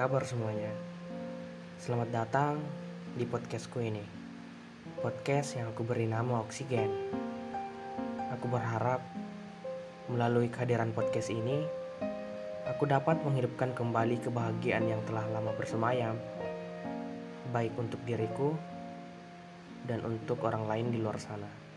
kabar semuanya? Selamat datang di podcastku ini. Podcast yang aku beri nama Oksigen. Aku berharap melalui kehadiran podcast ini Aku dapat menghidupkan kembali kebahagiaan yang telah lama bersemayam Baik untuk diriku dan untuk orang lain di luar sana.